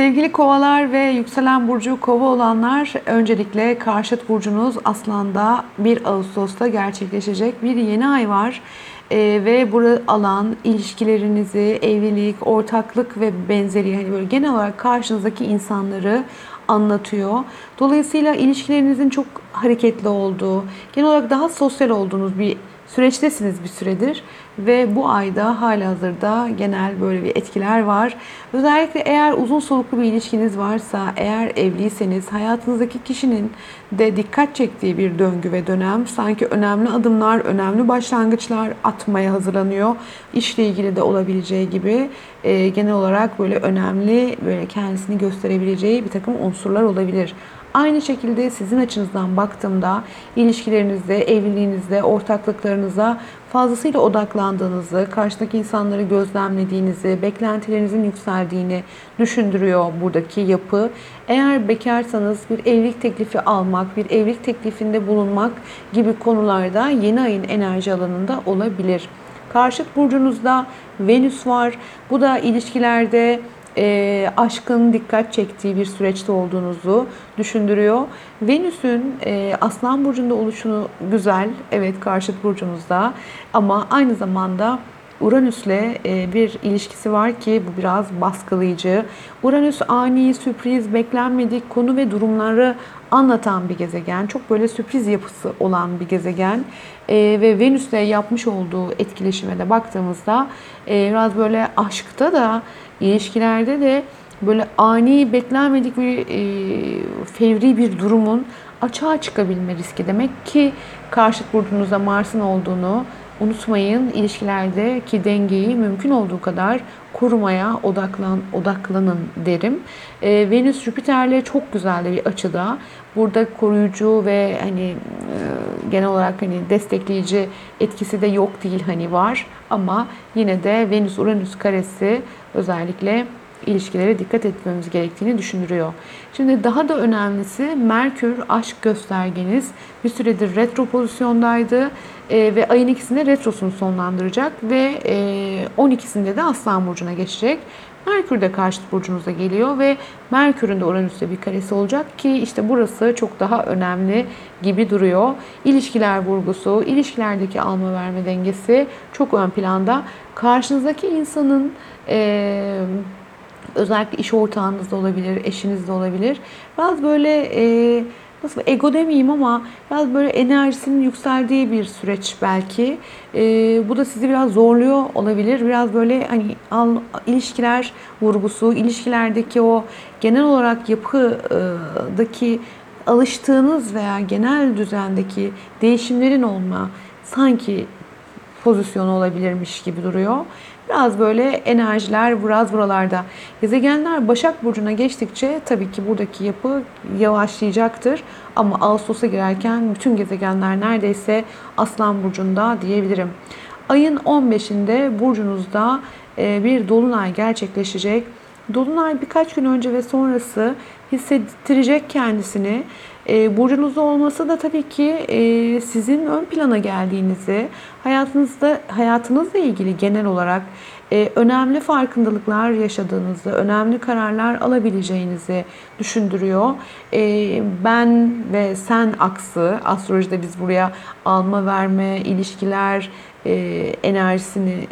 Sevgili kovalar ve yükselen burcu kova olanlar öncelikle karşıt burcunuz aslanda 1 Ağustos'ta gerçekleşecek bir yeni ay var. Ee, ve bu alan ilişkilerinizi, evlilik, ortaklık ve benzeri hani böyle genel olarak karşınızdaki insanları anlatıyor. Dolayısıyla ilişkilerinizin çok hareketli olduğu, genel olarak daha sosyal olduğunuz bir süreçtesiniz bir süredir ve bu ayda halihazırda genel böyle bir etkiler var. Özellikle eğer uzun soluklu bir ilişkiniz varsa, eğer evliyseniz hayatınızdaki kişinin de dikkat çektiği bir döngü ve dönem sanki önemli adımlar, önemli başlangıçlar atmaya hazırlanıyor. İşle ilgili de olabileceği gibi e, genel olarak böyle önemli böyle kendisini gösterebileceği bir takım unsurlar olabilir. Aynı şekilde sizin açınızdan baktığımda ilişkilerinizde, evliliğinizde, ortaklıklarınıza fazlasıyla odaklandığınızı, karşıdaki insanları gözlemlediğinizi, beklentilerinizin yükseldiğini düşündürüyor buradaki yapı. Eğer bekarsanız bir evlilik teklifi almak, bir evlilik teklifinde bulunmak gibi konularda yeni ayın enerji alanında olabilir. Karşıt burcunuzda Venüs var. Bu da ilişkilerde e, aşkın dikkat çektiği bir süreçte olduğunuzu düşündürüyor. Venüs'ün e, Aslan Burcu'nda oluşunu güzel, evet karşıt burcunuzda ama aynı zamanda Uranüs'le e, bir ilişkisi var ki bu biraz baskılayıcı. Uranüs ani, sürpriz, beklenmedik konu ve durumları anlatan bir gezegen. Çok böyle sürpriz yapısı olan bir gezegen. E, ve Venüs'le yapmış olduğu etkileşime de baktığımızda e, biraz böyle aşkta da ilişkilerde de böyle ani beklenmedik bir e, fevri bir durumun açığa çıkabilme riski demek ki karşıt burcunuzda Mars'ın olduğunu unutmayın. İlişkilerdeki dengeyi mümkün olduğu kadar kurmaya odaklan odaklanın derim. E, Venüs Jüpiter'le çok güzel bir açıda. Burada koruyucu ve hani e, genel olarak hani destekleyici etkisi de yok değil hani var ama yine de Venüs Uranüs karesi özellikle ilişkilere dikkat etmemiz gerektiğini düşündürüyor. Şimdi daha da önemlisi Merkür aşk göstergeniz bir süredir retro pozisyondaydı e, ve ayın ikisinde retrosunu sonlandıracak ve e, 12'sinde de Aslan Burcu'na geçecek. Merkür de karşıt burcunuza geliyor ve Merkür'ün de Uranüs'te bir karesi olacak ki işte burası çok daha önemli gibi duruyor. İlişkiler vurgusu, ilişkilerdeki alma verme dengesi çok ön planda. Karşınızdaki insanın e, özellikle iş ortağınız da olabilir, eşiniz de olabilir. Biraz böyle e, nasıl ego demeyeyim ama biraz böyle enerjisinin yükseldiği bir süreç belki. E, bu da sizi biraz zorluyor olabilir. Biraz böyle hani al, ilişkiler vurgusu, ilişkilerdeki o genel olarak yapıdaki alıştığınız veya genel düzendeki değişimlerin olma sanki pozisyonu olabilirmiş gibi duruyor. Biraz böyle enerjiler biraz buralarda. Gezegenler Başak Burcu'na geçtikçe tabii ki buradaki yapı yavaşlayacaktır. Ama Ağustos'a girerken bütün gezegenler neredeyse Aslan Burcu'nda diyebilirim. Ayın 15'inde burcunuzda e, bir dolunay gerçekleşecek. Dolunay birkaç gün önce ve sonrası hissettirecek kendisini. E, burcunuzda olması da tabii ki e, sizin ön plana geldiğinizi, hayatınızda hayatınızla ilgili genel olarak e, önemli farkındalıklar yaşadığınızı, önemli kararlar alabileceğinizi düşündürüyor. E, ben ve sen aksı, astrolojide biz buraya alma verme, ilişkiler e, enerjisini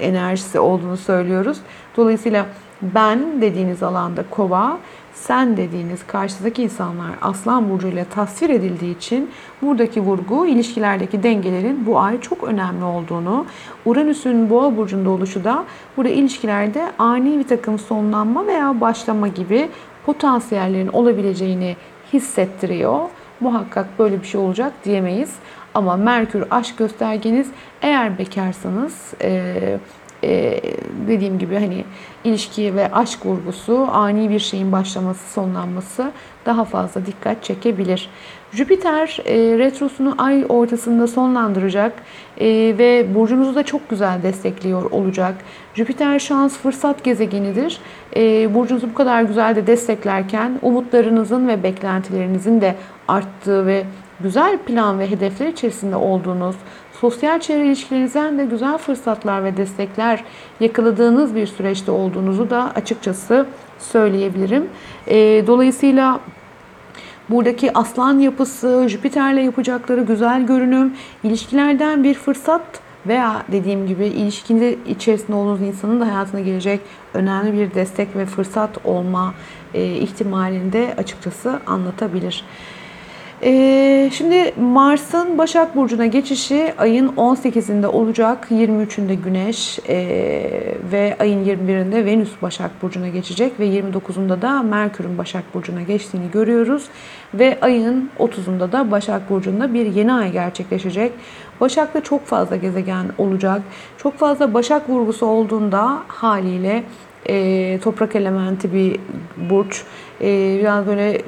enerjisi olduğunu söylüyoruz. Dolayısıyla ben dediğiniz alanda kova, sen dediğiniz karşıdaki insanlar Aslan Burcu ile tasvir edildiği için buradaki vurgu ilişkilerdeki dengelerin bu ay çok önemli olduğunu, Uranüs'ün Boğa Burcu'nda oluşu da burada ilişkilerde ani bir takım sonlanma veya başlama gibi potansiyellerin olabileceğini hissettiriyor. Muhakkak böyle bir şey olacak diyemeyiz. Ama Merkür aşk göstergeniz eğer bekarsanız e, e, dediğim gibi hani ilişki ve aşk vurgusu, ani bir şeyin başlaması, sonlanması daha fazla dikkat çekebilir. Jüpiter e, retrosunu ay ortasında sonlandıracak e, ve burcunuzu da çok güzel destekliyor olacak. Jüpiter şans fırsat gezegenidir. E, burcunuzu bu kadar güzel de desteklerken umutlarınızın ve beklentilerinizin de arttığı ve güzel plan ve hedefler içerisinde olduğunuz, sosyal çevre ilişkilerinizden de güzel fırsatlar ve destekler yakaladığınız bir süreçte olduğunuzu da açıkçası söyleyebilirim. E, dolayısıyla Buradaki aslan yapısı, Jüpiter'le yapacakları güzel görünüm, ilişkilerden bir fırsat veya dediğim gibi ilişkinde içerisinde olduğunuz insanın da hayatına gelecek önemli bir destek ve fırsat olma e, ihtimalinde açıkçası anlatabilir. Ee, şimdi Mars'ın Başak Burcu'na geçişi ayın 18'inde olacak. 23'ünde Güneş e, ve ayın 21'inde Venüs Başak Burcu'na geçecek ve 29'unda da Merkür'ün Başak Burcu'na geçtiğini görüyoruz. Ve ayın 30'unda da Başak Burcu'nda bir yeni ay gerçekleşecek. Başak'ta çok fazla gezegen olacak. Çok fazla Başak vurgusu olduğunda haliyle e, toprak elementi bir burç. E, biraz böyle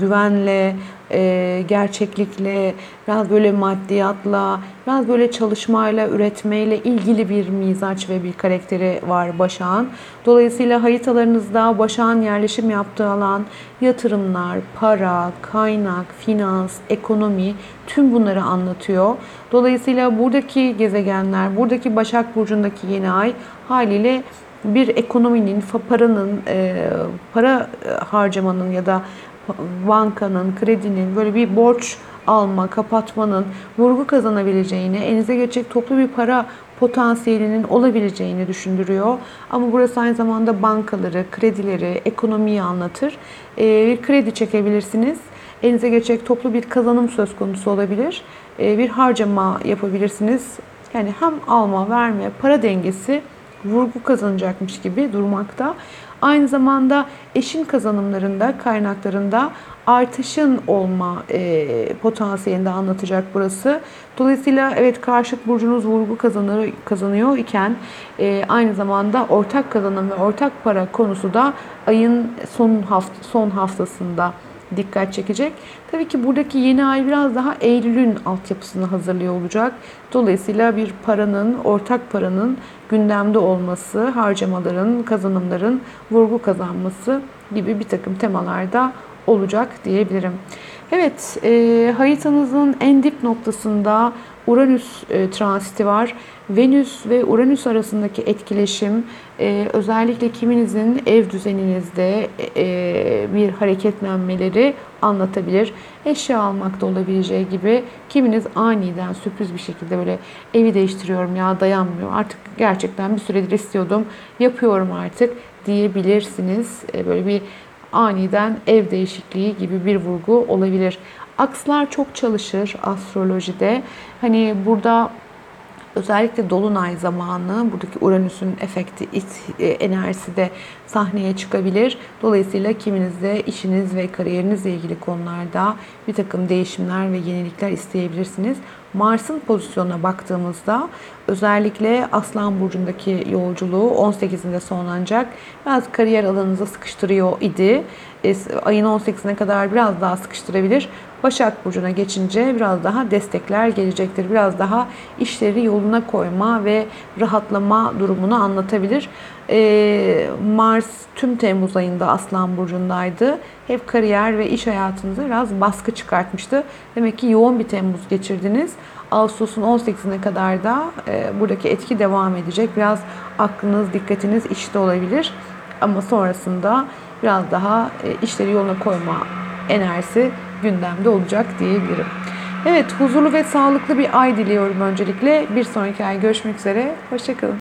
güvenle, e, gerçeklikle, biraz böyle maddiyatla, biraz böyle çalışmayla, üretmeyle ilgili bir mizaç ve bir karakteri var Başak'ın. Dolayısıyla haritalarınızda Başak'ın yerleşim yaptığı alan, yatırımlar, para, kaynak, finans, ekonomi tüm bunları anlatıyor. Dolayısıyla buradaki gezegenler, buradaki Başak Burcu'ndaki yeni ay haliyle bir ekonominin, paranın, e, para harcamanın ya da bankanın, kredinin böyle bir borç alma, kapatmanın vurgu kazanabileceğini, elinize geçecek toplu bir para potansiyelinin olabileceğini düşündürüyor. Ama burası aynı zamanda bankaları, kredileri, ekonomiyi anlatır. Ee, bir kredi çekebilirsiniz. Elinize geçecek toplu bir kazanım söz konusu olabilir. Bir harcama yapabilirsiniz. Yani hem alma, verme, para dengesi vurgu kazanacakmış gibi durmakta. Aynı zamanda eşin kazanımlarında, kaynaklarında artışın olma e, potansiyelinde anlatacak burası. Dolayısıyla evet karşıt burcunuz vurgu kazanır, kazanıyor iken e, aynı zamanda ortak kazanım ve ortak para konusu da ayın son hafta son haftasında dikkat çekecek. Tabii ki buradaki yeni ay biraz daha Eylül'ün altyapısını hazırlıyor olacak. Dolayısıyla bir paranın, ortak paranın gündemde olması, harcamaların, kazanımların vurgu kazanması gibi bir takım temalarda olacak diyebilirim. Evet, e, haritanızın en dip noktasında Uranüs e, transiti var. Venüs ve Uranüs arasındaki etkileşim e, özellikle kiminizin ev düzeninizde e, bir hareketlenmeleri anlatabilir. Eşya almakta olabileceği gibi kiminiz aniden sürpriz bir şekilde böyle evi değiştiriyorum ya dayanmıyor artık gerçekten bir süredir istiyordum yapıyorum artık diyebilirsiniz. Böyle bir aniden ev değişikliği gibi bir vurgu olabilir. Akslar çok çalışır astrolojide. Hani burada özellikle dolunay zamanı buradaki Uranüs'ün efekti, e, enerjisi de sahneye çıkabilir. Dolayısıyla kiminizde işiniz ve kariyerinizle ilgili konularda bir takım değişimler ve yenilikler isteyebilirsiniz. Mars'ın pozisyonuna baktığımızda özellikle Aslan Burcu'ndaki yolculuğu 18'inde sonlanacak. Biraz kariyer alanınıza sıkıştırıyor idi. E, ayın 18'ine kadar biraz daha sıkıştırabilir. Başak Burcu'na geçince biraz daha destekler gelecektir. Biraz daha işleri yoluna koyma ve rahatlama durumunu anlatabilir. Ee, Mars tüm Temmuz ayında Aslan Burcu'ndaydı. Hep kariyer ve iş hayatınıza biraz baskı çıkartmıştı. Demek ki yoğun bir Temmuz geçirdiniz. Ağustos'un 18'ine kadar da e, buradaki etki devam edecek. Biraz aklınız, dikkatiniz işte olabilir. Ama sonrasında biraz daha e, işleri yoluna koyma enerjisi gündemde olacak diyebilirim. Evet, huzurlu ve sağlıklı bir ay diliyorum öncelikle. Bir sonraki ay görüşmek üzere. Hoşçakalın.